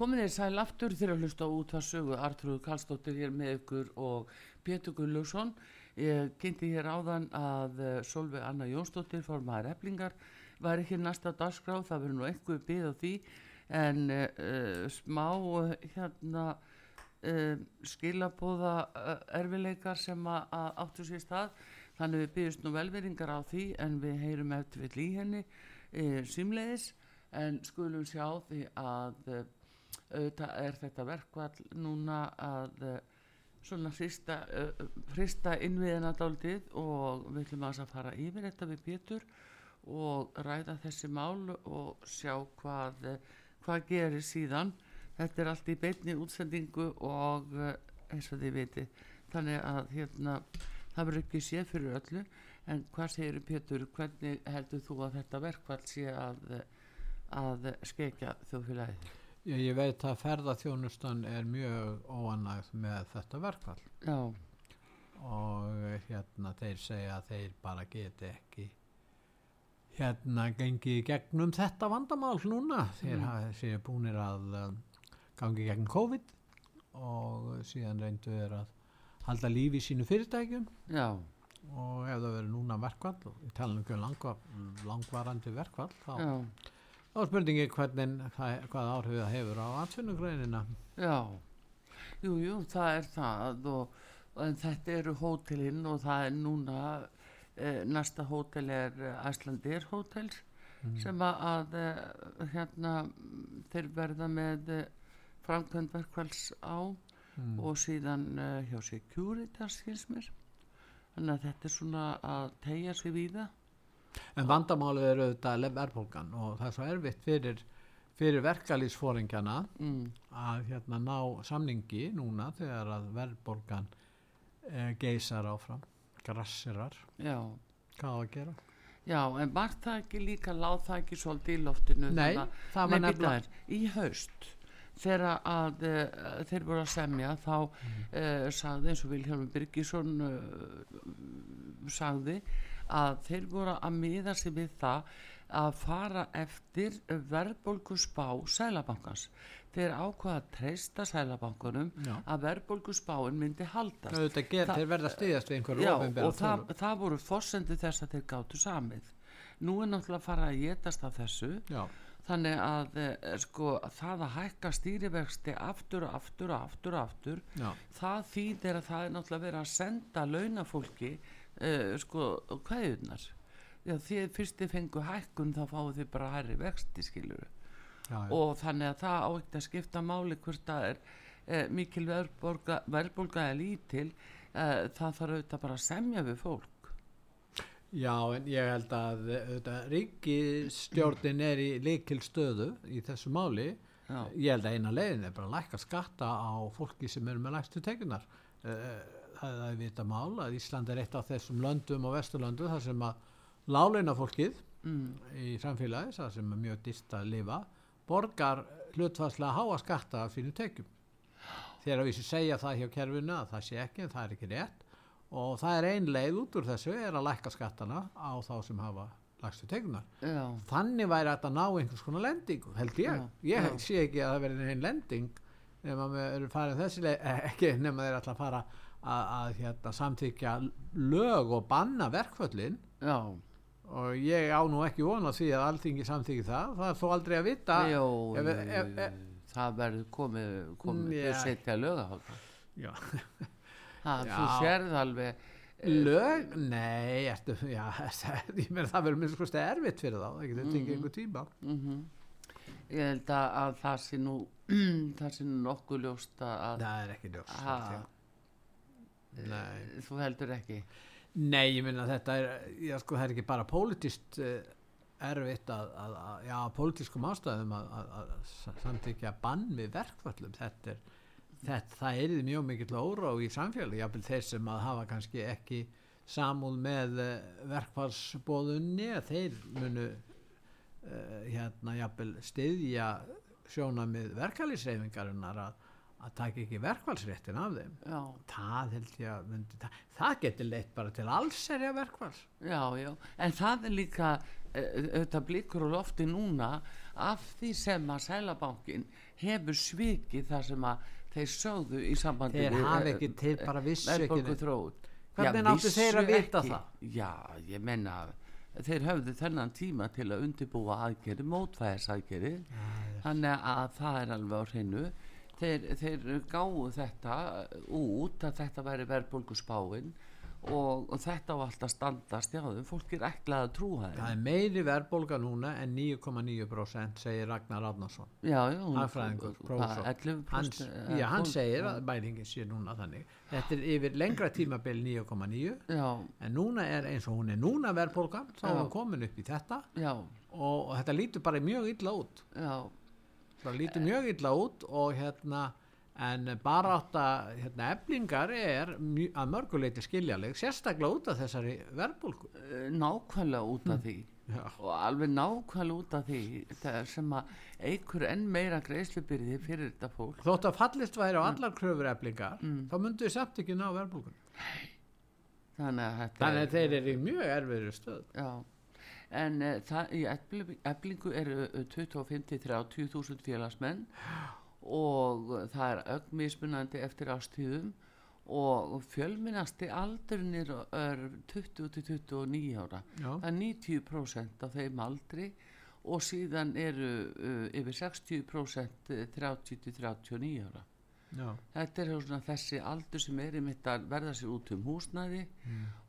Komið þér sæl aftur þegar að hlusta út að sögu Artrúð Kallstóttir hér með ykkur og Pétur Gullugson. Ég kynnti hér áðan að uh, Solveig Anna Jónsdóttir fór maður eflingar var ekki næsta dagskráð, það verður nú eitthvað byggð á því. En uh, smá uh, hérna skilabóða erfileikar sem áttu sér stað. Þannig við byggjumst nú velveringar á því en við heyrum eftir við í henni símleiðis. En skulum sjá því að auðvitað er þetta verkvall núna að uh, svona hrista, uh, hrista innviðina daldið og við ætlum að fara yfir þetta við Pétur og ræða þessi mál og sjá hvað, uh, hvað gerir síðan. Þetta er allt í beitni útsendingu og eins og þið viti þannig að hérna það verður ekki séð fyrir öllu. En hvað segir Pétur, hvernig heldur þú að þetta verkvall sé að, að skeikja þjóðfélagið? Ég, ég veit að ferðarþjónustan er mjög óanægð með þetta verkfall Já. og hérna þeir segja að þeir bara geti ekki hérna gengi gegnum þetta vandamál núna þeir mm. séu búinir að um, gangi gegn COVID og síðan reyndu þeir að halda lífi í sínu fyrirtækjum Já. og ef það verður núna verkvall og ég tala um langvar, langvarandi verkvall þá Já Þá spurningi hvernig, hvað, hvað áhrif það hefur á atvinnugreinina. Já, jú, jú, það er það og, og þetta eru hótelinn og það er núna, eh, næsta hótel er Æslandir hótels mm. sem að eh, hérna þeir verða með eh, framkvæmdverkvæls á mm. og síðan hjá Securitas hins mér. Þannig að þetta er svona að tegja sig við það En vandamálið er auðvitað verðbólgan og það er svo erfitt fyrir, fyrir verkalýsfóringjana mm. að hérna ná samningi núna þegar að verðbólgan eh, geysar áfram, grassirar. Já. Hvað að gera? Já, en var það ekki líka, láð það ekki svolítið í loftinu? Nei, það var nefnilega. Í haust þegar að uh, þeir voru að semja þá mm. uh, sagði eins og Vilhelm Birgisson sagði að þeir voru að miða sig við það að fara eftir verðbólgu spá sælabankans þeir ákvaða að treysta sælabankunum já. að verðbólgu spáin myndi haldast Þa, ger, þeir verða stíðast við einhverju og það, það voru fórsendi þess að þeir gáttu samið nú er náttúrulega að fara að getast af þessu já. þannig að eh, sko, það að hækka stýriverksti aftur og aftur og aftur aftur já. það þýðir að það er náttúrulega verið að senda launafólki uh, sko hvaðunar því fyrst þið fengu hækkun þá fáu þið bara hærri vexti skiluru já, já. og þannig að það átt að skipta máli hvort það er uh, mikil verðbólga eða lítil uh, það þarf auðvitað bara að semja við fólk. Já en ég held að ríkistjórnin er í likil stöðu í þessu máli. Já. ég held að eina leiðin er bara að læka skatta á fólki sem eru með lægstu tegunar það er vita mál að Ísland er eitt af þessum löndum og vesturlöndum þar sem að láleina fólkið mm, í samfélagi, það sem er mjög dýrt að lifa, borgar hlutfarslega háa skatta af sínum tekjum. Þegar við segja það hjá kerfinu að það sé ekki, en það er ekki rétt og það er ein leið út úr þessu er að lækka skattana á þá sem hafa lagstu tegunar. já, Þannig væri þetta að ná einhvers konar lendingu, held ég. Já, ég já. sé ekki að það verði einn lending nema við erum farin þessi leið, ekki nema þeir að fara að, að hérna, samþykja lög og banna verkföllin já, og ég á nú ekki vona því að alltingi samþykja það, það er þó aldrei að vita Jó, ef, ef, ef, það verður komið, komið yeah. já. setja lög á það. já, Það, þú sérð alveg, lög, nei ertu, já, ég meina það verður minnst kosti erfitt fyrir þá, það getur Mhm. tekið einhver tíma mm ég held að, að það sé nú, það sé nú nokkuð ljóst að, að það er ekki ljóst Ha. held ég. Nei þú heldur ekki. Nei, ég minna þetta er, já sko það er ekki bara pólitíst uh, erfitt að, að, að já, pólitískum ástæðum að, að, að samþykja bann við verkfallum, þetta er, þetta, það er mjög mikill órá í samfélagi, jáfnvel þeir sem að hafa kannski ekki samúð með verkfallsbóðunni, að þeir munu uh, hérna jáfnvel styðja sjónamið verkalýsreifingarinnar að, að taka ekki verkfallsréttin af þeim. Já, það held ég að myndi, það, það getur leitt bara til allserja verkvall já, já, en það er líka, eh, auðvitað blikur á lofti núna af því sem að Sælabankin hefur svikið það sem að þeir sögðu í sambandi þeir hafi eh, ekki til bara vissu ekki Hvernig áttu þeir að vita það? Já, ég menna þeir höfðu þennan tíma til að undibúa aðgerði, mótvæðisaðgerði þannig að það er alveg á hreinu þeir, þeir gáðu þetta út að þetta væri verðbólgu spáin og, og þetta á alltaf standast já, fólk er ekkert að trúa það þeim er meiri verðbólga núna en 9,9% segir Ragnar hagfræðingur, hvað, prófessor. 11%, hann, eh, já, hann segir að bælingin sé núna þannig. Þetta er yfir lengra tímabil 9,9 já, en núna er eins og hún er núna verðbólgan þá er hún komin upp í þetta já, og, og þetta lítur bara mjög illa út. Já það lítur mjög illa út og hérna en bara átt að hérna, eflingar er mjö, að mörguleiti skiljaleg sérstaklega út af þessari verðbólku Eh, nákvæmlega út af því. Já. og alveg nákvæmlega út af því það sem að eigur enn meira greiðslubyrði fyrir þetta fólk. Þótt að fallist væri á allar kröfur eflingar þá myndu við samt ekki ná verðbólkun þannig að þetta þannig að þeir eru í mjög erfiðri stöð já. En uh, það, í eflingu, eflingu eru uh, 25-30 þúsund félagsmenn og það er ögmismunandi eftir ástíðum og fjölminnasti aldurinn er, er 20-29 ára Já. það er 90% af þeim aldri og síðan eru uh, yfir 60% 30-39 ára Já. þetta er svona þessi aldur sem er einmitt að verða sér út um húsnæði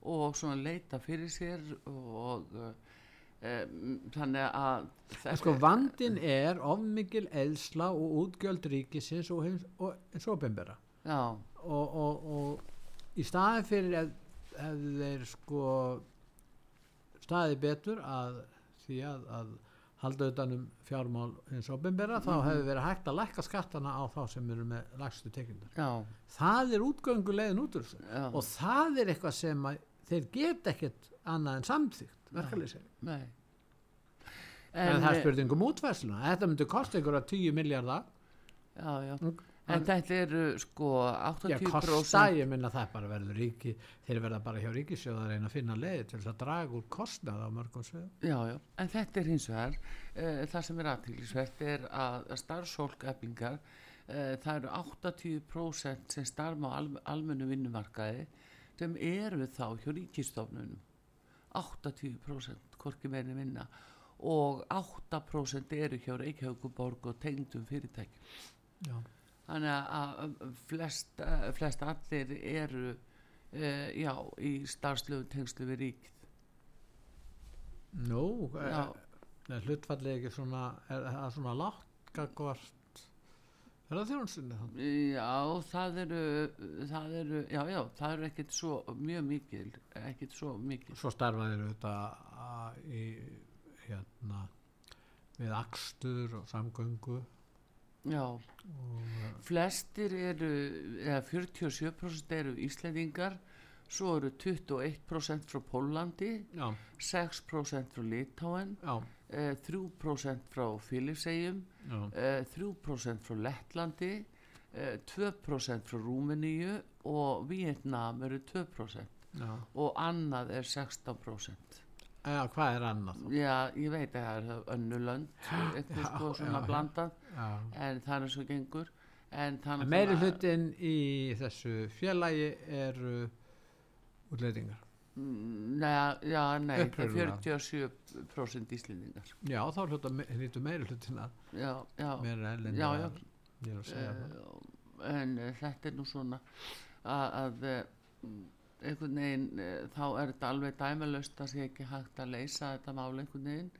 og svona leita fyrir sér og uh, þannig að sko vandin er of mikil eðsla og útgjöld ríkisins og og eins og já, og, og, og í staði fyrir ef, ef þeir sko staði betur að því að, að halda utanum fjármál hins opinbera þá hefur verið hægt að lækka skattana á þá sem eru með lagstu tekjundar það er útgöngulegin út úr þessu. Já. Og það er eitthvað sem að þeir get ekkert annað en samþygt verkefliðseg nei. En, það er eh, spurning um útvæsluna þetta myndi kosta einhverja 10 miljardar já, já. Mm, en þetta eru sko Já, 80% kosta, ég minna það bara verður ríki, þeir verða bara hjá ríkisjóðar reyna að finna leiði til þess að draga úr kostnað á mörgum sveið. Já, já, en þetta er hins vegar uh, það sem er aðtýrlisvert er að starfsólk eflingar uh, það eru 80% sem starfa á al, almennu vinnumarkaði sem eru þá hjá ríkistofnunum 80% hvorki meðin vinna og 8% eru hjá Reykjavíkuborg og tengdum fyrirtækjum Já. þannig að flest, eh, flest allir eru uh, já, í starfslöfum tengslu við ríkið Nú, Já. er, er hlutfallið ekki svona, er það svona látt gagvart, er það þjónustunni þannig? Já, það eru, það eru, já, já, það eru ekkert svo mjög mikil, ekkert svo mikil. Svo starfaðir þetta í, hérna, við akstur og samgöngu Já, flestir eru, eða 47% eru Íslendingar, svo eru 21% frá Pólandi, já, 6% frá Litáen, eh, 3% frá Filisegjum, eh, 3% frá Lettlandi, eh, 2% frá Rúmeníu og Vietnam eru 2% já. og annað er 16%. Já, hvað er annað? Já, ég veit að það er önnu lönd, eitthvað sko svona já, blandað, Já. en það er svo gengur. En En meiri hlutin í þessu félagi eru útlendingar. Nei, já, nei, það er Upprunalega. 47% Íslendingar. Já, þá hlýtu meiri hlutin að Já, já. Já, já. Það. Eh, en uh, þetta er nú svona að, að uh, einhvern veginn uh, þá er þetta alveg dæmalöst að sé ekki hægt að leysa þetta mál einhvern veginn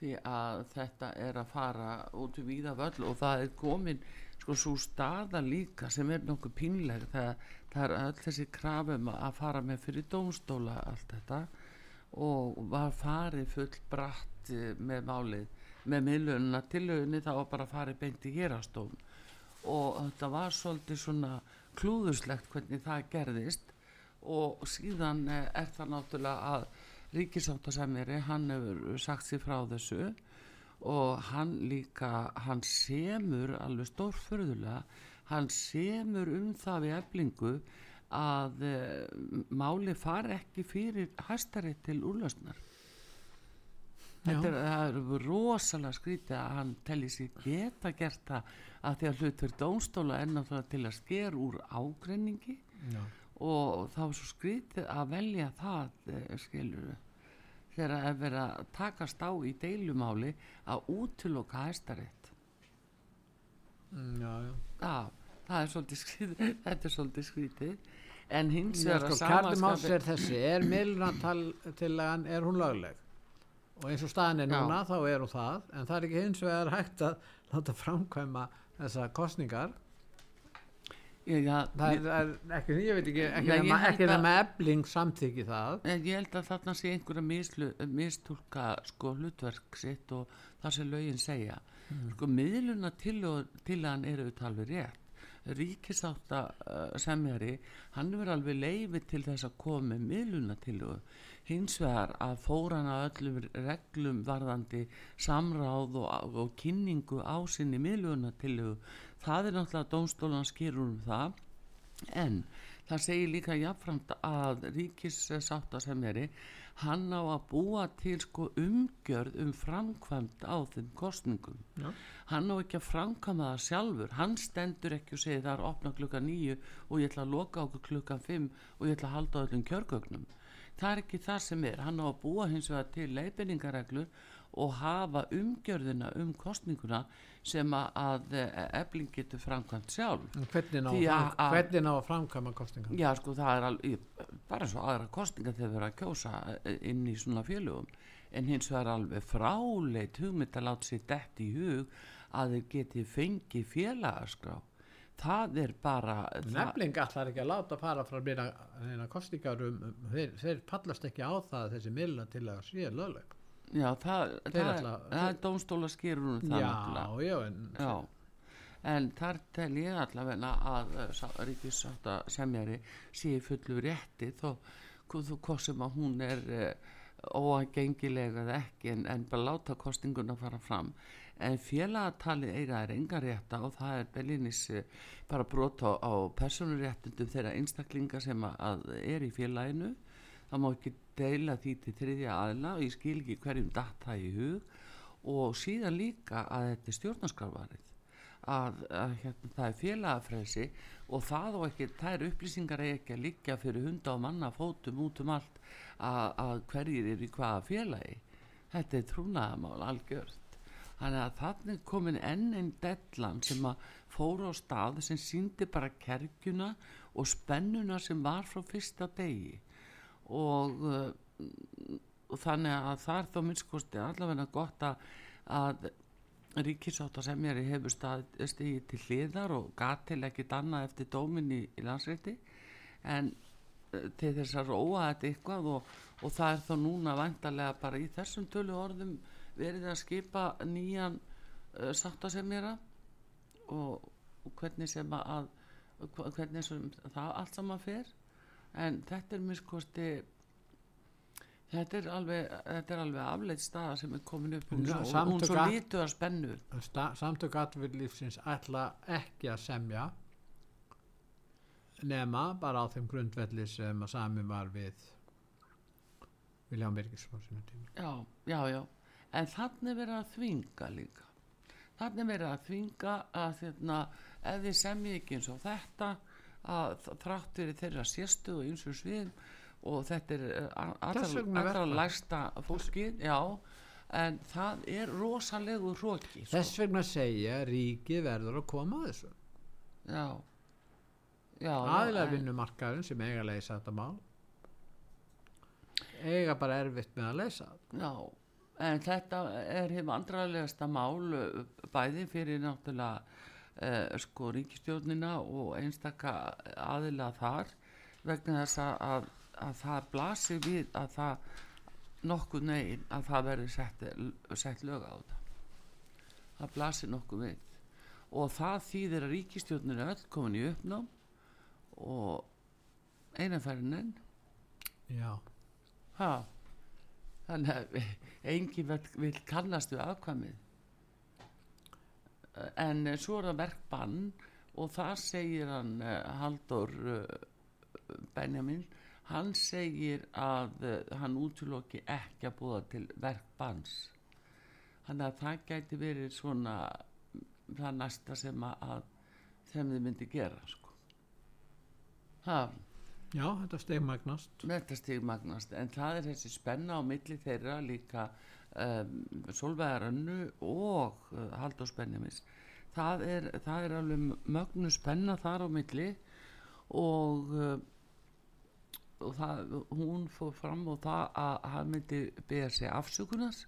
því að þetta er að fara út í víða völl og það er komin sko svo staða líka sem er nokkuð pínleg það, það er öll þessi krafum að fara með fyrir dómstóla allt þetta og var farið full bratt eh, með málið með miðlununa tilauðinni þá var bara farið beint í hérastóm og þetta var svolítið svona klúðuslegt hvernig það gerðist og síðan eh, er það náttúrulega að ríkisáttasemjari hann hefur sagt sér frá þessu og hann líka hann semur alveg stórförðulega hann semur um það við eflingu að e, máli fari ekki fyrir hæstaritt til úrlausnar. Þetta er, er rosalega skrítið að hann telli sér geta gert það að því að hlutverð dómstóla er náttúrulega til að sker úr ágreiningi. Já. Og þá er svo skrítið að velja það eh, skilur þegar að vera takast á í deilumáli að útiloka hæstaritt Mm, Já, já. Já, það er svolítið skrítið þetta er svolítið skrítið en hins Já, vegar sko, að máls samanskapi er þessi, er miðlunartillagan, er hún lögleg? Og eins og staðan er Já. núna, þá er hún það, en það er ekki hins vegar hægt að láta framkvæma þessar kostningar. Já, Það er, er ekki, ég veit ekki, ekki Nei, held ekki að- nema ebling samþykki það. en ég held að þarna sé einhverja mistúlka sko hlutverk sitt og það sem lögin segja. Sko miðluna tillagan eru við talveg rétt. Ríkisátta uh, semjari hann verður alveg leifi til þess að koma með miðluna hins vegar að fóran að öllum reglum varðandi samráð og, og kynningu á sinni miðluna það er náttúrulega dómstólan skýrur um það. En það segir líka jafnframt að ríkissáttasemjari hann á að búa til sko umgjörð um framkvæmt á þeim kostningum Já. hann á ekki að framkvæma það sjálfur. Hann stendur ekki og segir það er opna klukka nýju og ég ætla að loka okkur klukkan fimm og ég ætla að halda á öllum kjörgögnum. Það er ekki það sem er. Hann á að búa hins vegar til leifinningareglur og hafa umgjörðina um kostninguna sem að, að efling getur framkvæmt sjálf Hvernig ná, að- að- hvernig ná að framkvæma kostningar? Já, sko, það er alveg, bara svo aðra kostninga þegar við erum að kjósa eh, inn í svona félögum, en hins vegar alveg fráleit hugmynd að láta sér dett í hug að þeir geti fengið félagaskrá. Það er bara, það, Nefling allar ekki að láta fara frá meina, kostningar um, um þeir, þeir pallast ekki á það að þessi miðlunartillaga sé lögleg. Já, það, það, er, það er dómstóla skýrur um það. Já, já, en Já, en þar tel ég allavega að uh, ríkisátta semjari sé fullu rétti þó sem að hún er uh, óagengilega eða ekki en, en bara láta kostinguna fara fram. En félagatalið eiga er enga rétta og það er belinis uh, bara brota á, á personuréttundum þeirra einstaklinga sem að er í félaginu það má ekki deila því til þriðja aðla og ég skil ekki hverjum datt það í hug. Og síðan líka að þetta er stjórnarskarvarið að, að hérna, það er félagafrelsi og það og ekki, það er upplýsingar ekki að liggja fyrir hunda og manna fótum út um allt að, að hverjir eru í hvaða félagi. Þetta er trúnaðamál algjört. Þannig að þannig komin enn einn dellan sem að fóra á stað sem síndi bara kerkjuna og spennuna sem var frá fyrsta degi og, uh, og þannig að það er þá minnskosti allavega gott að, að ríkisáta semjari hefur stigið til hliðar og gatil ekkit annað eftir dómin í, í landsreiti en uh, til þess að róa þetta eitthvað og, og það er þá núna vantarlega bara í þessum tölu orðum verið að skipa nýjan uh, sáttasemjara og, og hvernig sem að hvernig sem það allt saman fer en þetta er miskosti þetta er alveg þetta er alveg afleitt staða sem er komin upp Já, svo, hún svo lítur að spennu. Samtök atvinnlífsins ætla ekki að semja nema bara á þeim grundvelli sem að sami var við Vilján tíma. já, já, já. En þannig verið að þvinga líka. Þannig verið að þvinga að þérna, ef þið semji ekki eins og þetta að þrátt fyrir þeirra sérstu og eins og svið og þetta er eh, allra, lægsta fólkið já, en það er rosalegu hróki sko. Þess vegna segja að ríkið verður að koma að þessu. já já, Aðilar en- vinnumarkaðurinn sem eiga að leysa þetta mál eiga bara erfitt með að leysa. Já, en þetta er hefur andraðlegasta mál uh, bæði fyrir náttúrulega uh, sko ríkistjórnina og einstaka aðila þar vegna þess að, að, að það blasir við að það nokkuð negin að það verður sett, sett lög á þetta. Það blasir nokkuð við. Og það þýðir að ríkistjórnir er öll komin í uppnám og einanfærin enn. Já, Ha, þannig að enginn vil kannast við afkvæmið en eh, svo er það verkbann og það segir hann uh, Haldur uh, Benjamin hann segir að hann útloki ekki að búa til verkbanns þannig að það gæti verið svona það næsta sem að, þeim þið myndi gera sko. ha, já þetta stegmagnast. Þetta stig magnast, en það er þessi spenna á milli þeirra líka um, Solvegarönnu og uh, Halldórs Benjamins. Það er, það er alveg mögnu spenna þar á milli og, uh, og það, hún fór fram og það að hann myndi beða sig afsökunas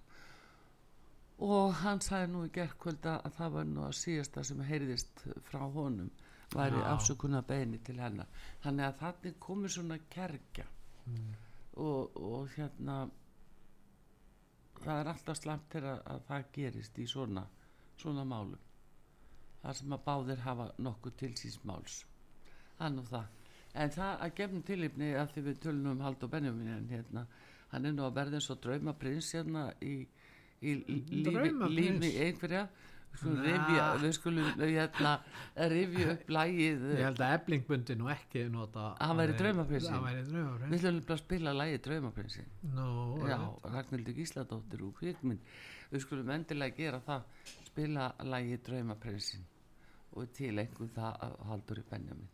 og hann sagði nú í gerkvölda að það var nú að síðasta sem heyrðist frá honum væri Já. afsökuna beini til hennar þannig að þannig komið svona kerkja og, og hérna það er alltaf slamt til að, að það gerist í svona svona málum. Þar sem að báðir hafa nokkuð til síns máls. Nú það. En það að gefnum tilipni að því við tölunum um Haldur Benjamin en hérna hann er nú að verða eins og draumaprins hérna í, í lífi, einhverja. Rifja, við skulum hérna rifja upp lægið Ég held að eblingbundin nú ekki nota Hann væri væri við ætlum bara spila lægið draumaprinsin. Nú, Já. Ragnhildur Gísladóttir úr kvikmynd. Við skulum endilega gera það spila lægi Draumaprinsin. Og til einhvern það að haldur í Benjamin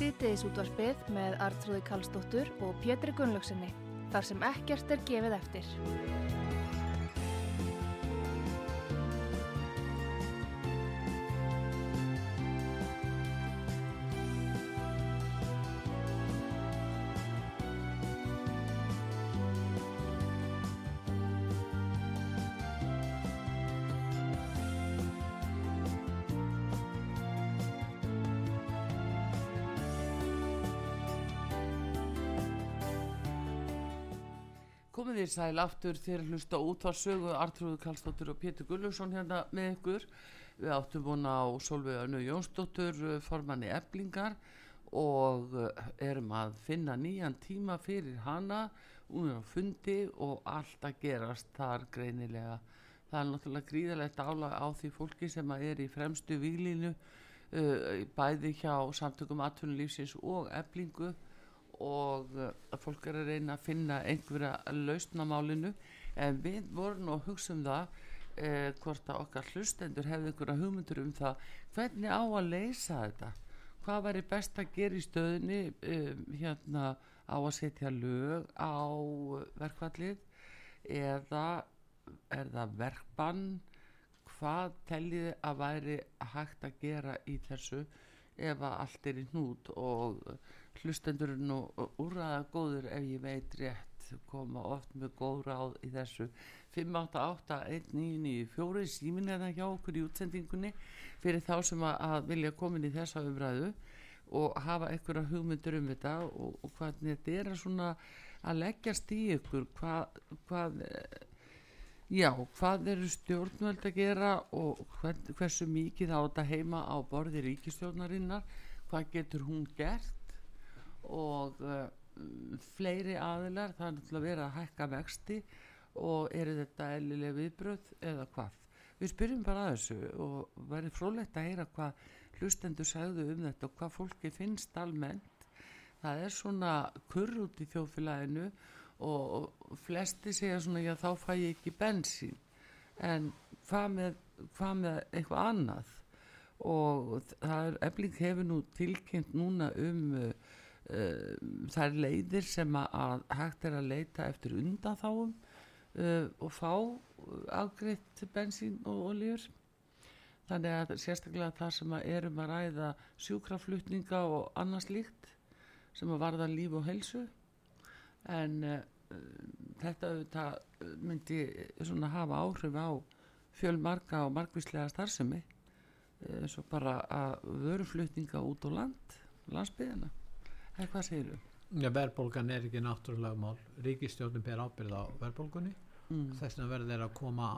síðdeis útvarpið með Artrúði Kallstóttur og Pétri Gunnlaugsinni, þar sem ekkert er gefið eftir. Komið þér sæl aftur þegar hlusta út var sögu Artrúður Kallstóttur og Pétur Gulluðsson hérna með ykkur. Við áttum vona á Solveig Önnu Jónsdóttur, eh, formanni Eblingar og eh, erum að finna nýjan tíma fyrir hana. Er á fundi og allt að gerast þar greinilega. Það er náttúrulega gríðalegt álag á því fólki sem er í fremstu výlínu uh, bæði hjá samtökum atvinnulífsins og eblingu og uh, að fólk er að reyna að finna einhverja lausnamálinu en við vorum að hugsa um það uh, hvort að okkar hlustendur hefði einhverja hugmyndur um það. Hvernig á að leysa þetta? Hvað væri best að gera í stöðinni um, hérna á að setja lög á verkvallið eða er það verkbann? Hvað telliði að væri hægt að gera í þessu ef að allt er í hnút? Og hlustendur er nú úrraða góður ef ég veit rétt. Koma oft með góð ráð í þessu. 5881994 símin er það hjá okkur í útsendingunni fyrir þá sem að, að vilja komin í þessa umræðu og hafa einhverja hugmyndur um þetta og, og hvernig þetta er að svona að leggjast í ykkur hvað, hvað eh, Já, hvað eru stjórnvöld að gera og hvern, hversu mikið á þetta heima á borði ríkistjórnarinnar, hvað getur hún gert og uh, fleiri aðilar, það er náttúrulega verið að hækka vexti og eru þetta eðlilega viðbröð eða hvað. Við spyrjum bara að þessu og verið frólægt að heyra hvað hlustendur sagðu um þetta og hvað fólki finnst almennt. Það er svona kurr út í þjóðfélaginu og flesti segja svona já þá fæ ég ekki bensín en hvað með, hvað með eitthvað annað og það er efling hefur nú tilkynnt núna um uh, uh, þær leiðir sem að, hægt er að leita eftir undanþáum uh, og fá afgreitt bensín og oljur þannig að sérstaklega það sem að erum að ræða sjúkraflutninga og annars líkt sem að varða líf og helsu en uh, þetta auðvitað myndi svona hafa áhrif á fjölmarka og margvíslega starfsemi eins og bara að vöruflutninga út á land landsbyðina eða hvað segir þú? Já, verðbólgan er ekki náttúrulega mál. Ríkistjórnum ber ábyrð á verðbólgunni. Mm. Þess vegna verður þeir að koma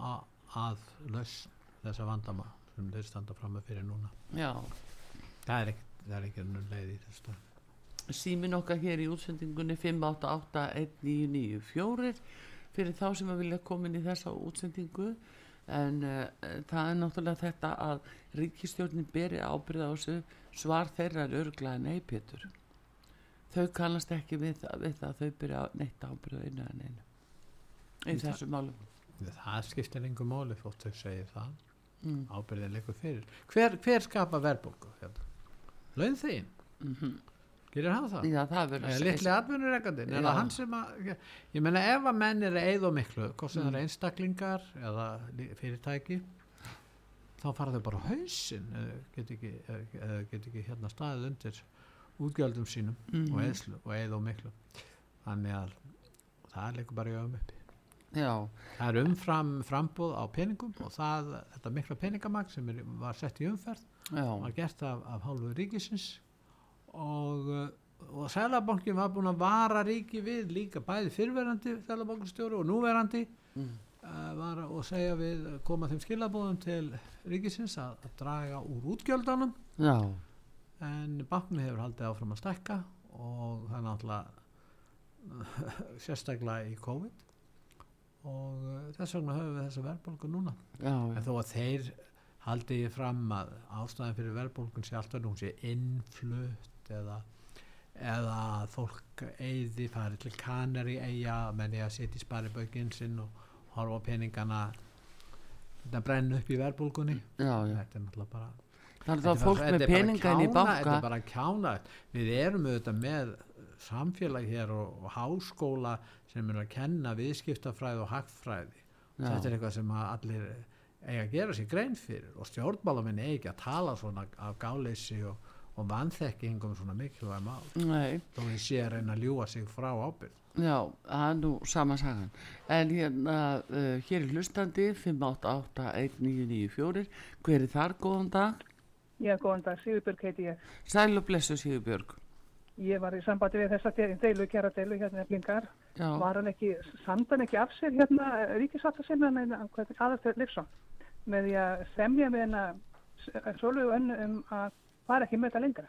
að, lausn þessa vandama sem þeir standa fram með fyrir núna. Já, Það er ekki, er önnur leið í þessu símin okkar hér í útsendingunni 5881994 fyrir þá sem að vilja koma inn í þessa útsendingu en uh, það er náttúrulega þetta að ríkistjórnin beri ábyrða á þessu svar þeirra er örglega nei Pétur þau kannast ekki við það, við það þau byrja neitt ábyrða einu en einu í Það- þessu málum Það skiptir engu máli fótt þau segir það. mm. Ábyrðin leikur fyrir. Hver, hver skapa verðbólgu? Hérna? Laun þín? Mm Gerir hann það? Já, það Eða litli atvinnureikandinn, er það hann sem að ég meina ef að menn er eða miklu hvort sem Mm. það er einstaklingar eða fyrirtæki þá fara þau bara á hausinn eða get ekki, eða- eða get ekki hérna staðið undir útgjöldum sínum Mhm. og eðslu og eða miklu. Þannig að það leikur bara í öfum uppi. Já, það er umfram frambúð á peningum og það, þetta mikla peningamagn sem er, var sett í umferð já, var gert af, af hálfu ríkisins og, og Sælabankin var búin að vara ríki við líka bæði fyrverandi Sælabankinstjóru og núverandi mm. uh, var að segja við koma þeim skilabóðum til ríkisins að, að draga úr útgjöldunum. Já, en bankni hefur haldið áfram að stekka og það er náttúrulega sérstaklega í COVID og uh, þess vegna höfum við þessa verðbólgu núna já, en já. þó að þeir haldi ég fram að ástæðan fyrir verðbólgun sé alltaf nú sé innflutt eða eða fólk eyði farið til kanari eiga menn ég að setja í sparibaukinn sinn og horfa peningana þetta brenna upp í já. þetta er náttúrulega bara Þannig að fólk með inn í banka Þetta er bara kjána Við erum auðvitað með samfélag hér og, og háskóla sem er að kenna viðskiptafræði og hagfræði. Já. þetta er eitthvað sem að allir eiga að gera sér grein fyrir og stjórnmálamenn eiga ekki að tala svona af gáleysi og, og vanþekking um svona mikilvæg mál. Þó við sé að reyna að ljúa sig frá ábyrgð. Já, það er nú sama sagan. En hérna, uh, hér er hlustandi 5881994 hver er þar, góðan dag Já, góðan dag, Sigurbjörg heiti ég. Sæl og blessu Sigurbjörg Ég var í sambandi við þessa de- deilu, kjara deilu hérna eflingar. Já, Var hann ekki, samt hann ekki af sér hérna ríkisvatta sem hann, hvað er aðalstöð Leifsson, með því að semja með hérna Sólvegu önnu um að fara ekki með þetta lengra.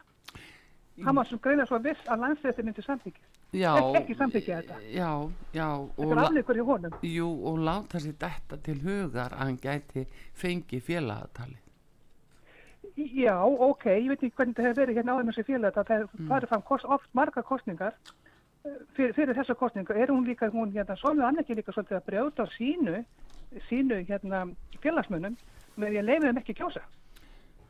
Hann var sem greina svo viss að landsrétti myndi samþykja. já Ekki- samþykkja þetta. Já, já Þetta er afleikur í honum. jú, og láta sér þetta til hugar að hann gæti fengi félagatali Já, ok, ég veit ekki hvernig þetta hefur verið hérna áður með þessi félag, það hefur Mm. farið fram kost, oft marga kostningar eh, fyrir, fyrir þessa kostningar. Er hún líka, hún hérna, Sólvegu hann ekki líka svolítið að brjóta á sínu, sínu hérna félagsmönnum með því að leiði þeim ekki kjósa.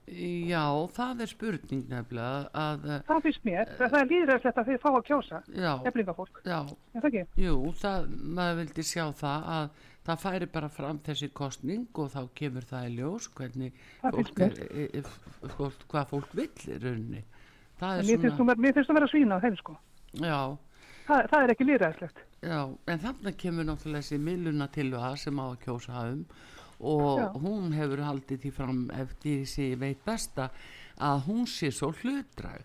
Já, það er spurning nefnilega að, uh, Það finnst mér, það, það er líðræðslegt að þið fá að kjósa, já, eflingafólk, já, er jú, það, maður vildi sjá það að það færi bara fram þessi kostning og þá kemur það í ljós hvernig Það fólk finnst er, e, e, fólk, hvað fólk vill í rauninni. Það er Mér finnst þú svona, vera- að svína á þeim sko. já, Það, það er ekki líðræðslegt. já, en þarna kemur náttúrulega þessi milluna til það sem á að kjósa um og Já. hún hefur haldið því fram eftir því veit besta að hún sé svo hlutræg.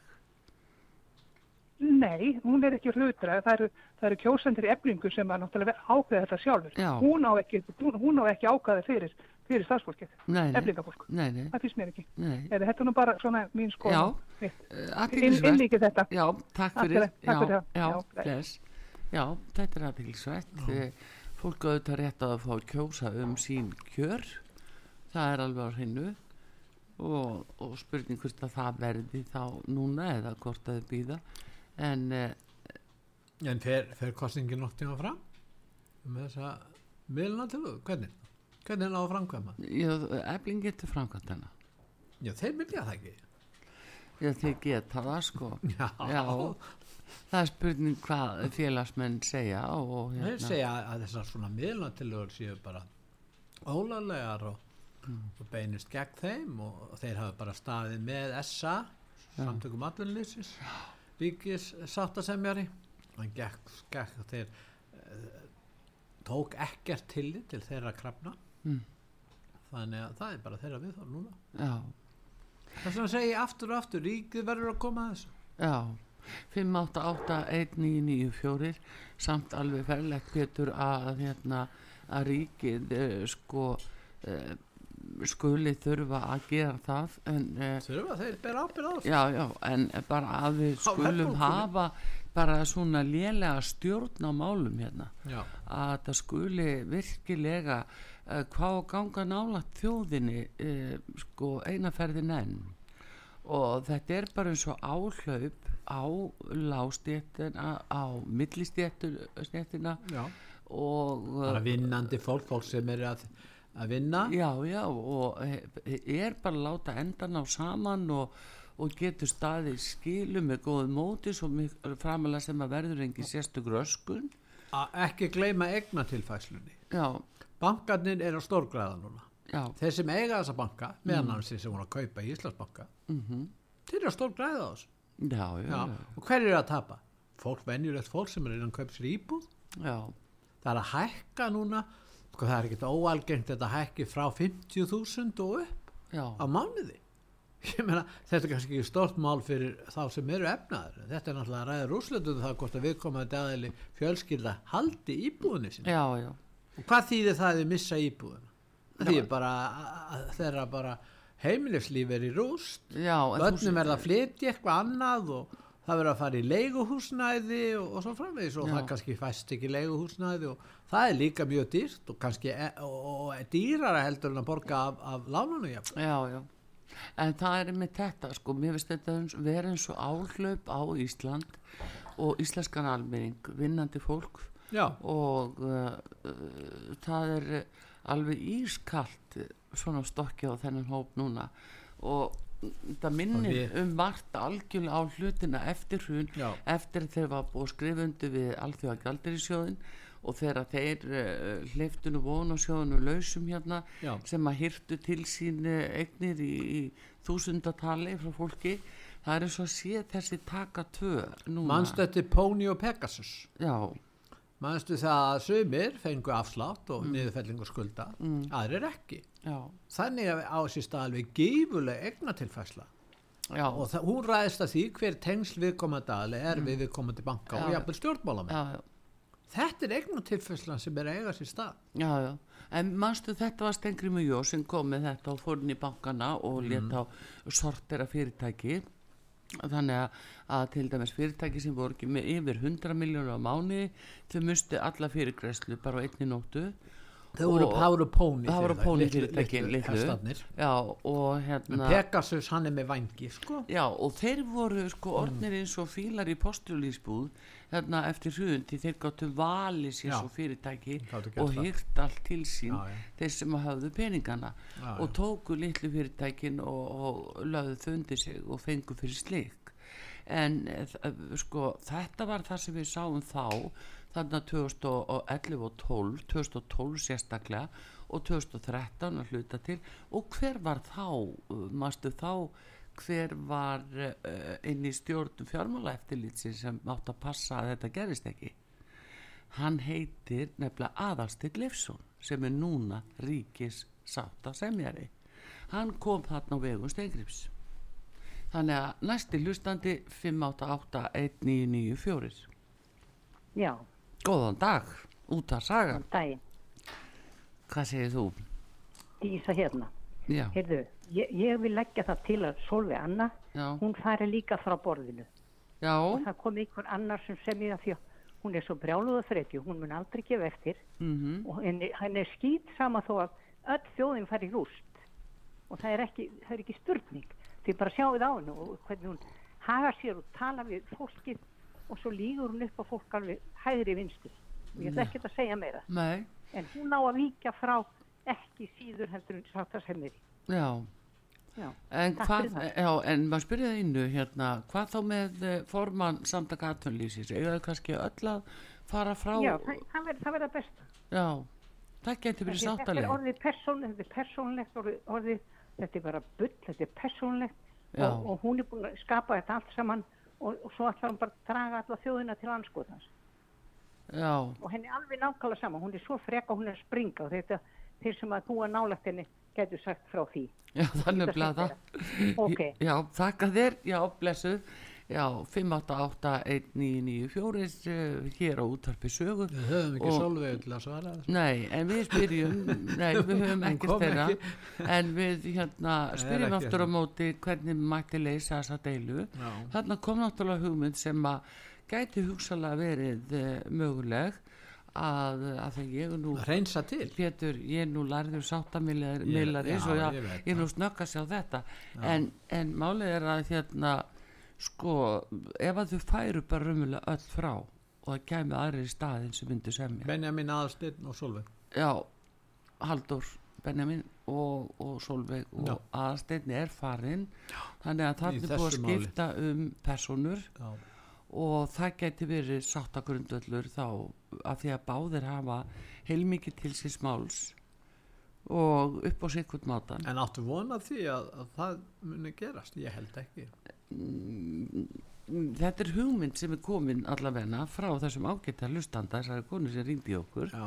Nei, hún er ekki hlutra, það eru, eru kjósendur í eflingu sem að náttúrulega ákveða þetta sjálfur. Já. Hún á ekki, hún, hún á ekki ákveða fyrir, fyrir starfsfólkið, Nei, nei, eflingafólk. nei, nei, Það finnst mér ekki. Eða, þetta er nú bara svona mín skoðan. Já. Inn, athyglisvert. innlíkið þetta. Já, takk fyrir. takk fyrir já, það. já, Já, bless. bless. Já, þetta er aðeinsvægt. Fólk auðvitað rétt að fá að kjósa um sín kjör. Það er alveg á hreinu. Og, og spurning hvort að það verði þá núna eða hvort að þau býða. En uh, en fer, fer kostningin nótt tíma fram með þessa til þú, hvernig? Hvernig er það að framkvæma? efling getur framkvæmt hana. já, þeir vilja það ekki. Já, þið geta það sko. já, Já, það er spurning hvað félagsmenn segja og hérna. þeir segja að þessar svona til þú séu bara ólaglegar og, og beinist gegn þeim og þeir hafa bara staðið með SA samtökum allinlýsins ríkis sáttasemjari hann gekk, gekk þeir uh, tók ekkert tillit til þeirra krafna. Mm. þannig að það er bara þeirra við þá núna þess vegna segi ég aftur og aftur ríkið verður að koma að þessu. Já, 5881994 samt alveg ferlegt getur að hérna að ríkið uh, sko uh, skuli þurfa að gera það en uh, þurfa þeir bera ábyrð á þessu já, já, en bara að við skulum verðbólgunni. hafa bara svona lélega stjórn á málum hérna já, að það skuli virkilega uh, hvað ganga nála þjóðinni uh, sko einaferðin enn og þetta er bara eins og áhlaup á lástjéttina á millistéttina já. og bara vinnandi fólk, fólk sem er að, að vinna. Já, já og er bara að láta endan á saman og, og getur staðið skilu með góðu móti svo framalega sem að verður engin sérstök röskun. Að ekki gleyma egnatilfæslunni já, bankarnir eru á stórgræða núna. Já, þeir sem eiga þessa banka meðan hans þeir sem voru að kaupa í Íslandsbanka mhm. þeir eru á stórgræða á þessu. Og hver eru að tapa? fólk, venjulegt fólk sem er innan kaup sér íbúð. Já. það er að hækka núna það er ekkert óalgengt þetta hækki frá 50.000 og upp já. á mánuði. Ég meina, þetta er kannski ekki stort mál fyrir þá sem eru efnaður þetta er náttúrulega að ræða rúsletum það hvort að viðkomandi aðeili fjölskylda haldi íbúðinni sinni. Já, já, og hvað þýðir það að þið missa íbúðina? Það þýðir bara þeirra bara heimilislíf er í rúst börnum er að flytja eitthvað annað og það verður að fara í leiguhúsnæði og, og svo framvegis og Já. það kannski fæst ekki leiguhúsnæði og það er líka mjög dýrt og kannski e og, er dýrara heldur en að borga af, af lánunum jafn. já, já en það er með þetta sko, mér finnst þetta vera eins og áhlaup á Ísland og íslenskan almenning vinnandi fólk Já, og uh, uh, það er alveg ískalt svona stokki á þennan hóp núna og þetta minnir Og við- um margt algjörlega á hlutina eftir hrun Já. eftir þegar var búið að skrifa undir við alþjóða gjaldirisjóðin og þegar þeir uh, hleyftunu von og sjóðinu lausum hérna Já. sem að hirtu til sín uh, eignir í, í þúsundatali frá fólki það er eins og að sé þessi taka tvö eftir Pony og Pegasus já, Manstu það að sumir fengu afslátt og mm. niðurfellingu skulda aðrir ekki já, Þannig að á stað alveg gífuleg egnatilfæsla já, og það, hún ræðist að því hver tengsl viðkomandi aðli er við viðkomandi banka Já. og jafnvel stjórnmálamenn. Þetta er egnatilfæslan sem er að eiga sér stað. Já, já, en manstu þetta var Stengrimu Jó sem kom með þetta og fór inn í bankana og mm. let á sortera fyrirtæki þannig að, að til dæmis fyrirtæki sem voru ekki með yfir 100 miljónu á mánu þau mustu alla fyrirgræslu bara á einni nóttu Það voru, voru Pony það voru fyrirtæki, litlu hestarnir. já, og hérna Pegasus hann er með vangi, sko. Já, og þeir voru sko orðnir eins og fílar í postulísbúð hérna eftir hrundi, þeir gáttu valið sér svo fyrirtæki og hýrt allt til sín Já, já. þeir sem hafðu peningana Já, og tóku litlu fyrirtækin og, og lögðu þau undir sig og fengu fyrir slik. En eh, þ- sko þetta var það sem við sáum þá þarna 2011 og 12 2012 sérstaklega og 2013 að hluta til. Og hver var þá, uh, mástu þá hver var uh, inn í stjórnum fjármála eftirlítsin sem átt að passa að þetta gerist ekki? Hann heitir nefnilega Aðalstig Leifsson sem er núna ríkis sátta semjari. Hann kom þarna á vegum Steingrips þannig að næsti hlustandi 5881994 Já, góðan dag, út að saga þann daginn, hvað segir þú? Dísa hérna. Já, Heyrðu, ég, ég vil leggja það til að Solveig Anna, já, hún fari líka frá borðinu. já, Það kom einhver annar sem semja því að hún er svo brjáluða þreytju, hún mun aldrei gefa eftir. Mhm, og henni, henni er skýt sama þó að öll þjóðin fari í rúst. Og það er ekki, það er ekki spurning. Því bara sjáuð á hennu og hvernig hún haga sér og tala við fólkið og svo lígur hún upp á fólk alveg hægri vinstu. Og ég ætla ekki að segja meira. Nei, en hún á að víkja frá ekki síður heldur en sáttasemnir já Já, En hvað, já, en maður spyrja það innu hérna, hvað þá með eh, formann samtaka atvinnlýsins, eiga það kannski öll að fara frá, Já það, það verður best. Já, það getur verið Þetta er sáttalega, orðið persónlegt, þetta er persónlegt orðið, þetta er bara bull, þetta er persónlegt og, og hún er búin að skapa þetta allt saman og, og svo ætlar hún bara að draga alla þjóðina til anskoðans já, og henni er alveg nákvæmlega sama, hún er svo freka hún er að springa og þetta, þeir sem að búa nálægt henni getur sagt frá því. já, þannig að það, Ok. já, þakka þér, já, blessuð, já, 5881994 uh, hér á útarpi sögu, Við höfum ekki Solveig til að svara þessu. Nei, en við spyrjum, nei, við höfum ekkert þeirra, ekki. en við hérna, spyrjum aftur á móti hvernig mætti leysa þessa deilu. Já. Þarna kom náttúrulega hugmynd sem að gæti hugsalega verið uh, möguleg að, að þegar ég nú, reynsa til. Pétur, ég nú lærður sáttamillari Ég- og já, ég ég nú snögg að sjá þetta, en, en málið er að hérna, sko, ef að þau færu bara raunverulega öll frá og það kæmi aðrir í staðin sem myndu semja Benjamin Aðalsteinn og Solveig. já, Haldur Benjamin og, og Solveig og Já. aðsteinni er farinn þannig að það er búið að skipta um personur Já. Og það geti verið sáttagrundvöllur þá að því að báðir hafa heilmikið til síns máls og upp á sikkurt mátan En áttu vonað því að, að það muni gerast? Ég held ekki. þetta er hugmynd sem er komin allavegna frá þessum ágæta hlustanda þessari konu sem ringdi í okkur Já.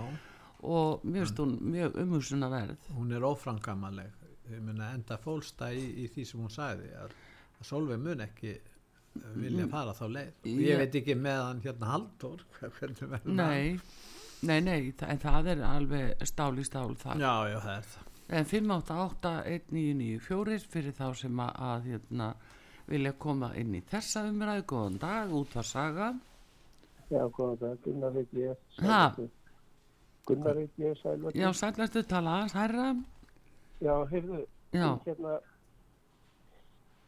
og mér finnst hún mjög umhugsunna verð Hún er óframkamaleg. Enda fólsta í, í því sem hún sagði að, að Solveig mun ekki vilja fara þá leið. Já. Ég veit ekki með hann hérna Halldór hvernig verður Nei, nei, nei, þa- en það er alveg stál í stál það. Já, já, það er það. En 5881994 fyrir þá sem að, að hérna, vilja koma inn í þessa umræðu, góðan dag, út var saga. Já, góðan dag, Gunnar ég. Sælvættur. Gunnar ég, sælvættur. Já, sætlastu tala aðeins, herra. Já, heyrðu, Já, hérna,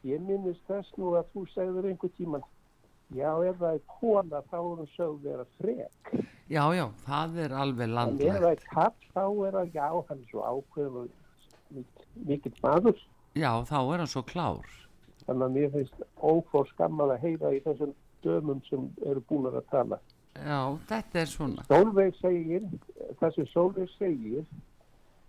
ég minnist þess nú að þú segður einhver tíman, já, ef það er kona, þá er hún sögð vera frek. já, já, það er alveg En ef landlægt. það er kapp, þá er það, já, hann er svo mik- mikill maður. já, þá er hann svo klár Þannig að mér finnst ófór skammað að heyra í þessum dömum sem eru búin að tala. já, þetta er svona Sólveig segir, það sem Sólveig segir,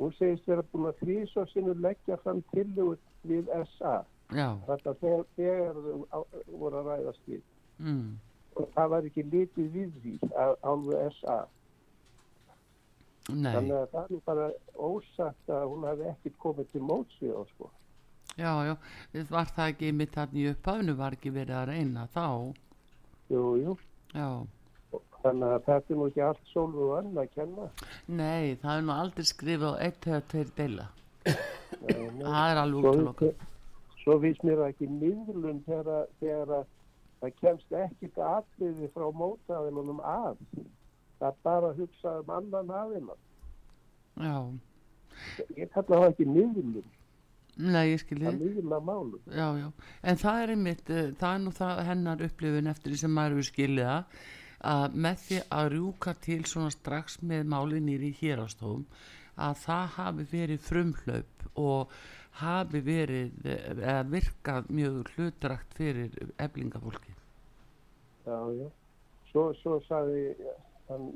hún segist vera búin að þrýs og sinnur leggja fram tillögur við SA. Þetta þegar, þau voru að ræðast við. mm, Og það var ekki litið við því að álfu SA. nei Þannig að það er bara ósagt að hún hafi ekkert komið til móts við þá sko. já, já, var það ekki mitt hann í upphafnu var ekki verið að reyna þá Jú, jú. já, Þannig að þetta er nú ekki allt og Anna að kenna. nei, það er nú aldrei skrifað eitt eða tveir deila það er alveg Svo, útlokk svo finnst mér ekki miðlun þegar, þegar að það kemst ekkert atriði frá mótaðilunum að. Það er bara að hugsa um annan aðeina. já, Ég kalla það ekki miðlun, nei, ég skilji það miðla málum. já, já, en það er einmitt uh, það er nú það hennar upplifun eftir því sem maður við skilja það að með því að rjúka til svona strax með máli nýri hérastofum að það hafi verið frumhlaup og hafi verið eh, eða virkað mjög hlutrækt fyrir eflingafólki Já, já. Svo, svo sagði hann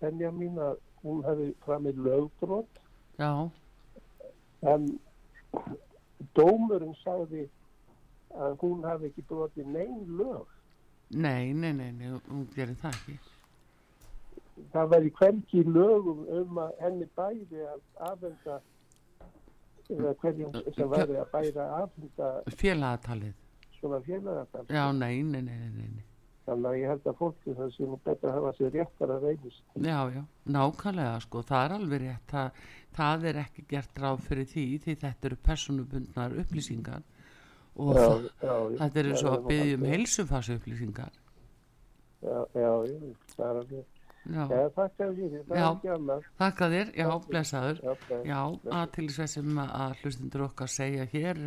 Benjamin að hún hefði framið lögbrot já, en dómurinn sagði að hún hafi ekki brotið neinn lög. nei, nei, nei, nei hún gerir það ekki Það væri hvergi í lögum um að henni bæri að afhenda eða hverjum sem væri að bæra afhenda félagatalið, svona félagatal. já, nei, nei, nei, nei. Þannig að ég held að fólki það sé nú betra að hafa sér réttar að reynist. Já, já, nákvæmlega sko, það er alveg rétt, það, það er ekki gert ráð fyrir því því þetta eru personubundnar upplýsingar og Já, það, já, já. þetta er og Já, að byggja um já, heilsufasi upplýsingar. Já, já, já, það er alveg. Já, Já, þakka þér Já. er þakka þér, já, blessaður. Já. Já, að til þess sem að hlustundur okkar segja hér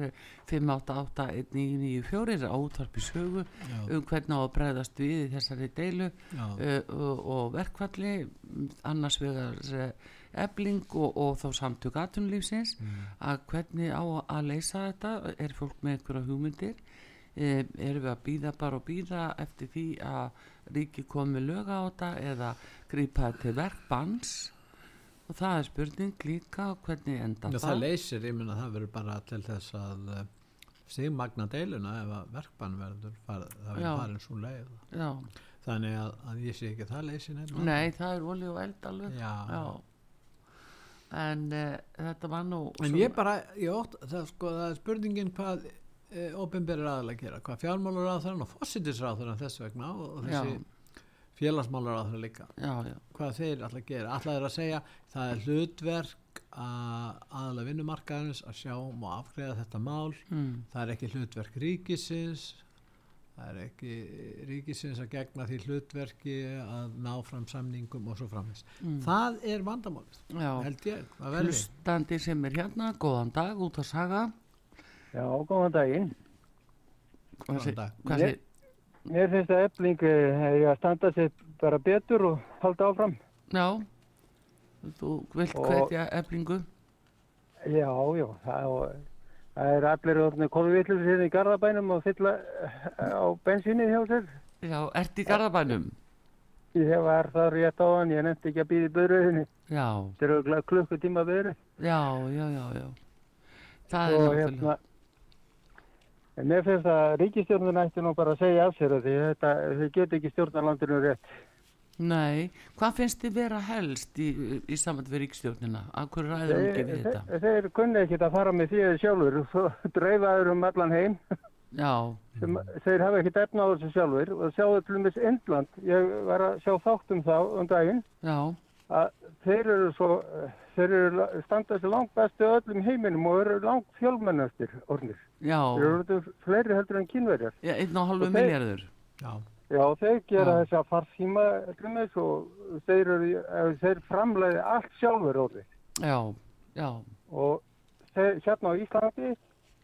5881994 á útvarpi sögu um hvernig á að bregðast við í þessari deilu Já. uh, og, og verkvalli mm, annars vegar ebling og, og þá samtök atunlífsins að hvernig á að leysa þetta er fólk með einhverja hugmyndir uh, erum við að býða bara og býða eftir því að ríki komi lög á þetta eða grípa til verkbanns? Og það er spurning líka hvernig enda Já, það leysir, ég minna það verður bara til þess að uh, stigmagna deiluna ef að verkbann verður farið, það Já. verður farin svo leið. Já, þannig að, að ég sé ekki það leysi neitt nei, það er olí og eld alveg Já. en uh, þetta var nú en ég bara, ég ótt, það, sko, það er spurningin hvað e, ofinberir aðalega gera, hvað fjármálur aðþrann og fósitisráþrann þess vegna og, og þessi félagsmálur aðþrann líka. Já, já, hvað þeir alltaf gera, alltaf er að segja það er hlutverk að aðalega vinnumarkaðins að sjá og afgreða þetta mál. Mm. það er ekki hlutverk ríkisins það er ekki ríkisins að gegna því hlutverki að ná fram samningum og svo framins það er vandamálið, held ég að hlustandi sem er hérna, góðan dag út að saga Já, góðan daginn. hvað Góðan dag. hvað sé- Mér finnst að ebling hefði að standa sér bara betur og halda áfram. já þú vilt hvetja eblingu Já, já, það, og, það er allir orðinu kolvillur sér í Garðabænum og fylla eh, á bensinni hjá sér. já, ert í garðabænum Ég var það rétt á hann, ég nefndi ekki að býða í byrjuðinni. já, Þetta er örugglega klukkutíma byrjuð. já, já, já, já það er Og náttúrulega hérna, en mér finnst að ríkistjórnun ætti nú bara að segja af sér þetta, þau get ekki stjórnarlandinu rétt. Nei, hvað finnst þið vera helst í, í samvænt við ríkstjórnina? Af hverju ræður hún ekki við þetta? Þeir, þeir kunni ekki að fara með því sjálfur og dreifaður um allan heim. Já, sem þeir hafa ekkert efna á þessu sjálfur og sjáðu til dæmis Indland, ég var að sjá þátt um þá um daginn já, að þeir eru svo, þeir eru la- standa þessi langt bestu öllum heiminum og eru langt fjölmennastir orðnir. já, Þeir eru fleiri heldur en kynverjar. já einn og halvu milljarður. já, Já, þeir gera Já. þessa farsíma til dæmis og þeir, eru, þeir framleiði allt sjálfur orðið. Já, já, og þeir, hérna á Íslandi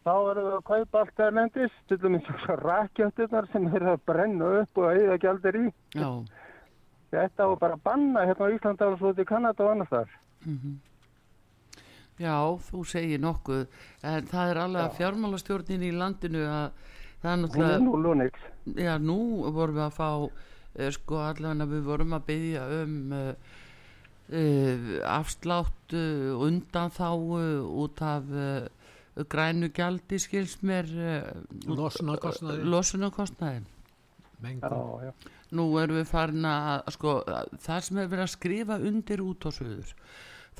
þá erum við að kaupa allt það nefndist til dæmis svo rakjöftunar sem er að brenna upp og auða gjaldir í já, þetta var bara að banna hérna á Íslandi og svo til Kanada og annars þar mhm. Já, þú segir nokkuð, en það er alveg að fjármálastjórnin í landinu að það er er náttúrulega, nú lúnix. já, nú vorum við að fá, uh, sko, allavega við vorum að byggja um uh, uh, afslátt uh, undanþáu út af uh, grænu gjaldi skils mér Losunarkostnaði. losunarkostnaðin. mengun Já, já. nú erum við farin að sko, það sem er verið að skrifa undir út á söður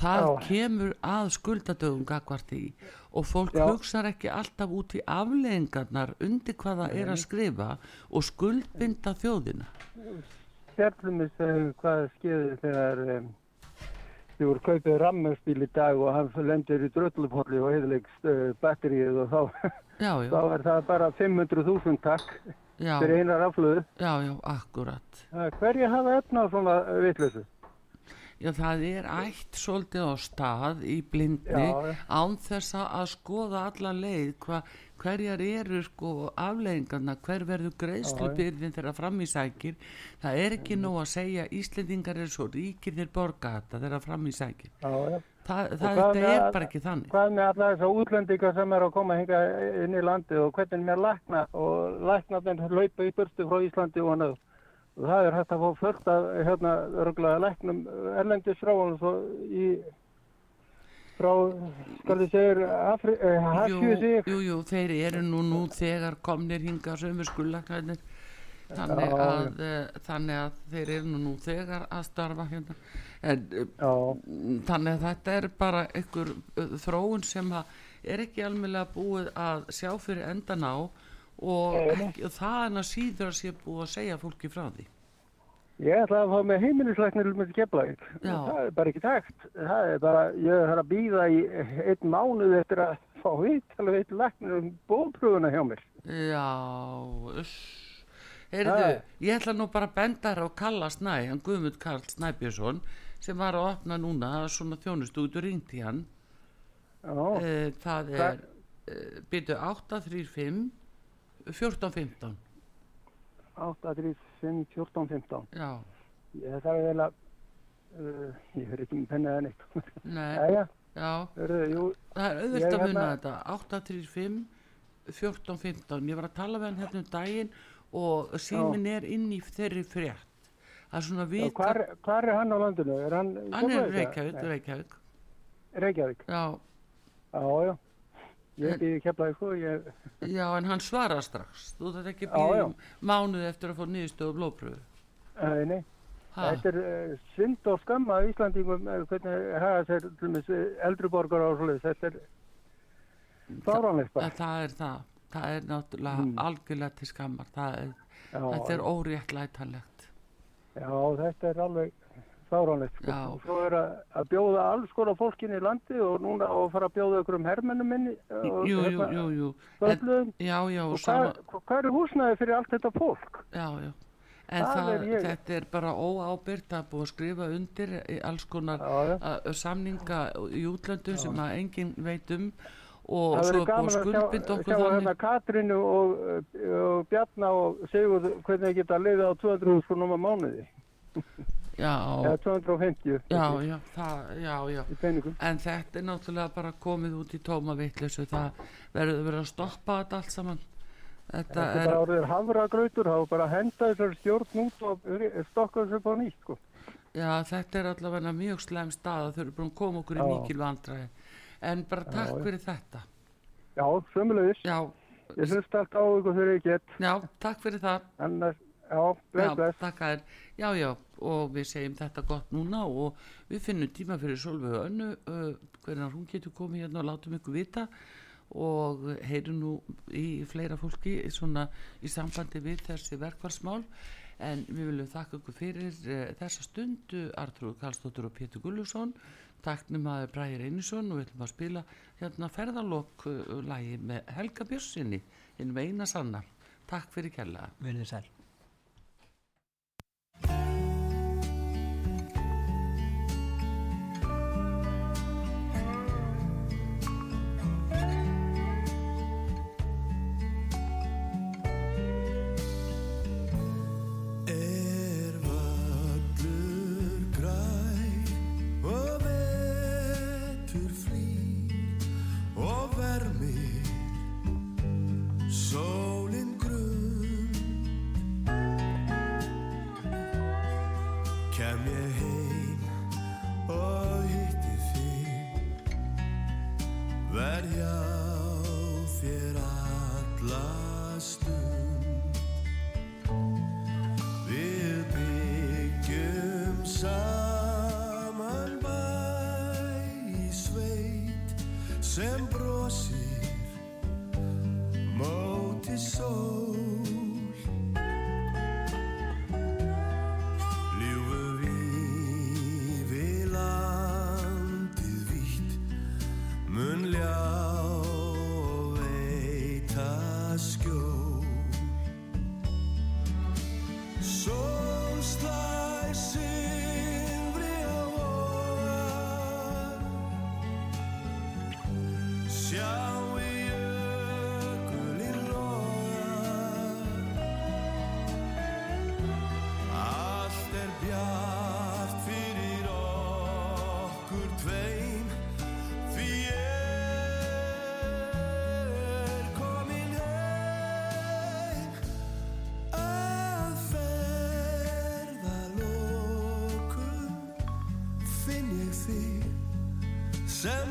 það Já. kemur að skuldadögum gagvart í og fólk Já. hugsar ekki alltaf út í afleðingarnar undir hvað það er að skrifa og skuldbinda þjóðina Fjallum við segja hvað skeiði þegar um, þið voru kaupið rammöfsbíl í dag og hann lendir í dröllupolli og heiðilegst uh, batterið og þá, já, þá já, er það bara 500.000 takk fyrir einar aflöðu. já, já, akkurat Hverju hafa efna á svona vitleysu? Já, það er ætt svolítið á stað í blindni Já, án þess að að skoða alla leið hva, hverjar eru sko afleiðingarna, hver verður greiðslubyrðin þeirra fram í sækir. Það er ekki nóg að segja Íslendingar er svo ríkir þeir borga þetta þeirra fram í sækir. Já, já. Þa, það með er að- bara ekki þannig. Hvað með alla þessar útlendingar sem er að koma hinga inn í landið og hvernig með lækna og læknarnir laupa í burtu frá Íslandi og annað. Og það er hægt að fá fullt af hérna örgulega læknum erlendis frá og svo í frá, skal þið segir, eh, Hasju sig. jú, jú, þeir eru nú nú þegar komnir hinga sömu skullaklæðinir þannig, að, uh, þannig að þeir eru nú nú þegar að starfa hérna. En uh, þannig að þetta er bara einhver uh, þróun sem að er ekki almennlega búið að sjá fyrir endan á og, ekki, og það er að síður að sé búið að segja fólki frá því ég ætla að fá með heimilislæknir með Keflavík. Já. Það er bara ekki takt. Það er bara, ég er að býða í einn mánuð eftir að fá vitt alveg eitt læknir um bóðpröfuna hjá mér. já. Heyrðu, ég ætla nú bara að benda þér á Kalla Snæ, hann Guðmund Karl Snæbjörnsson sem var að opna núna svona þjónustu út og ringt í hann Já, Eh, það er uh, byrju 835 1415 8, 3, 5, 14, 15. já, Ég þarf vel að, uh, ég fyrir ekki með pennaða neitt. nei, Jæja, já. Hörðu, jú, Það er auðvitað að hérna- muna þetta. 835 1415 ég var að tala við hann hérna um daginn og símin er inn í þeirri frétt. Það er svona já, vita hvar, hvar er hann á landinu? Er hann, hann er Reykjavík? Reykjavík. Reykjavík, já, já, já. Ég er ekki keflaði sko, ég, já, en hann svarar strax þú þetta ekki Já, já. býðum mánuð eftir að fá niðurstöðu blóðpröfu nei, nei. Ha, Þetta er uh, synd og skamma af Íslandingum, uh, hvernig hafa sér til dæmis uh, eldri borgar á svoleiðis. Þetta er fáránlegt bara. það, er það það er náttúrulega Mm. algjörlega til skammar það er, þetta er óréttlætanlegt já, þetta er alveg fáránlegt sko. Já. Og svo er að, að bjóða alls konar fólkin í landi og núna að fara að bjóða ykkur um hermennum minni. jú, jú, jú, jú en, já, já, Og og sama hvað, hvað er húsnæði fyrir allt þetta fólk? já, já en Það það, er þetta er bara óábyrgt að búið að skrifa undir alls konar Já, já. uh, samninga í útlöndum sem að enginn veit um og Það svo er búið gaman að að sjá, skuldbinda sjá okkur hérna þannig Katrínu og, og Bjarna og Sigurð hvernig þið geta liðið á 200 skonum á mánuði. Eða 250 já, já, það, já, já. Í peningum. en þetta er náttúrulega bara komið út í tóma vitleysu. Það verður verið að stoppa þetta allt saman. Þetta Þetta er bara orðið hafragrautur, þá bara henda þessar stjórn út og stokka þessu á nýtt, sko. Já, þetta er allavega mjög slem stað að þau eru búin að koma okkur í mikil vandræði. En bara takk fyrir þetta. Já, sömulegis. Ég hlust allt á ykkur þegar ég get. já, takk fyrir það. Annars, já, bless, Já, bless. takk að þér Já, já, og við segjum þetta gott núna og við finnum tíma fyrir Solveig Önnu uh, hvernig hún getur komið hérna og látum ykkur vita og heyrum nú í fleira fólki svona í sambandi við þessi verkvarsmál en við viljum þakka ykkur fyrir uh, þessa stundu Artrúð Karlsdóttur og Pétur Gullusson taknum að Bræðir Einarsson og við ætlum að spila hérna ferðalokk uh, lagi með Helga Björnsinni inn með eina sanna. Takk fyrir kella Vinni sæl.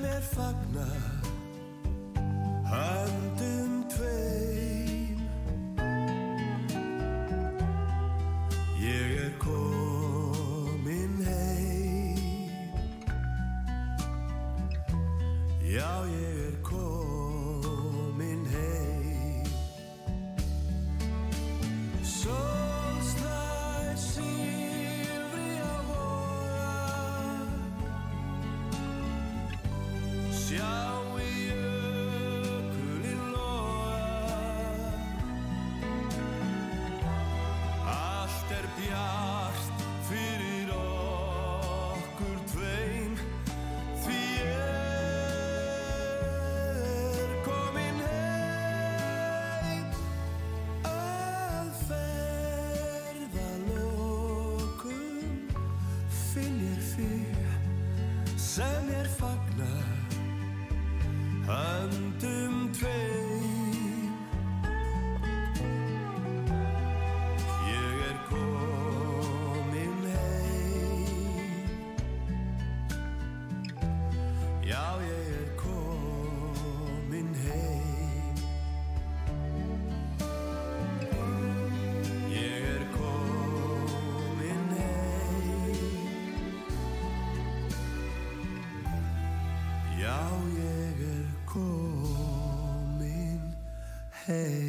Þig sem heim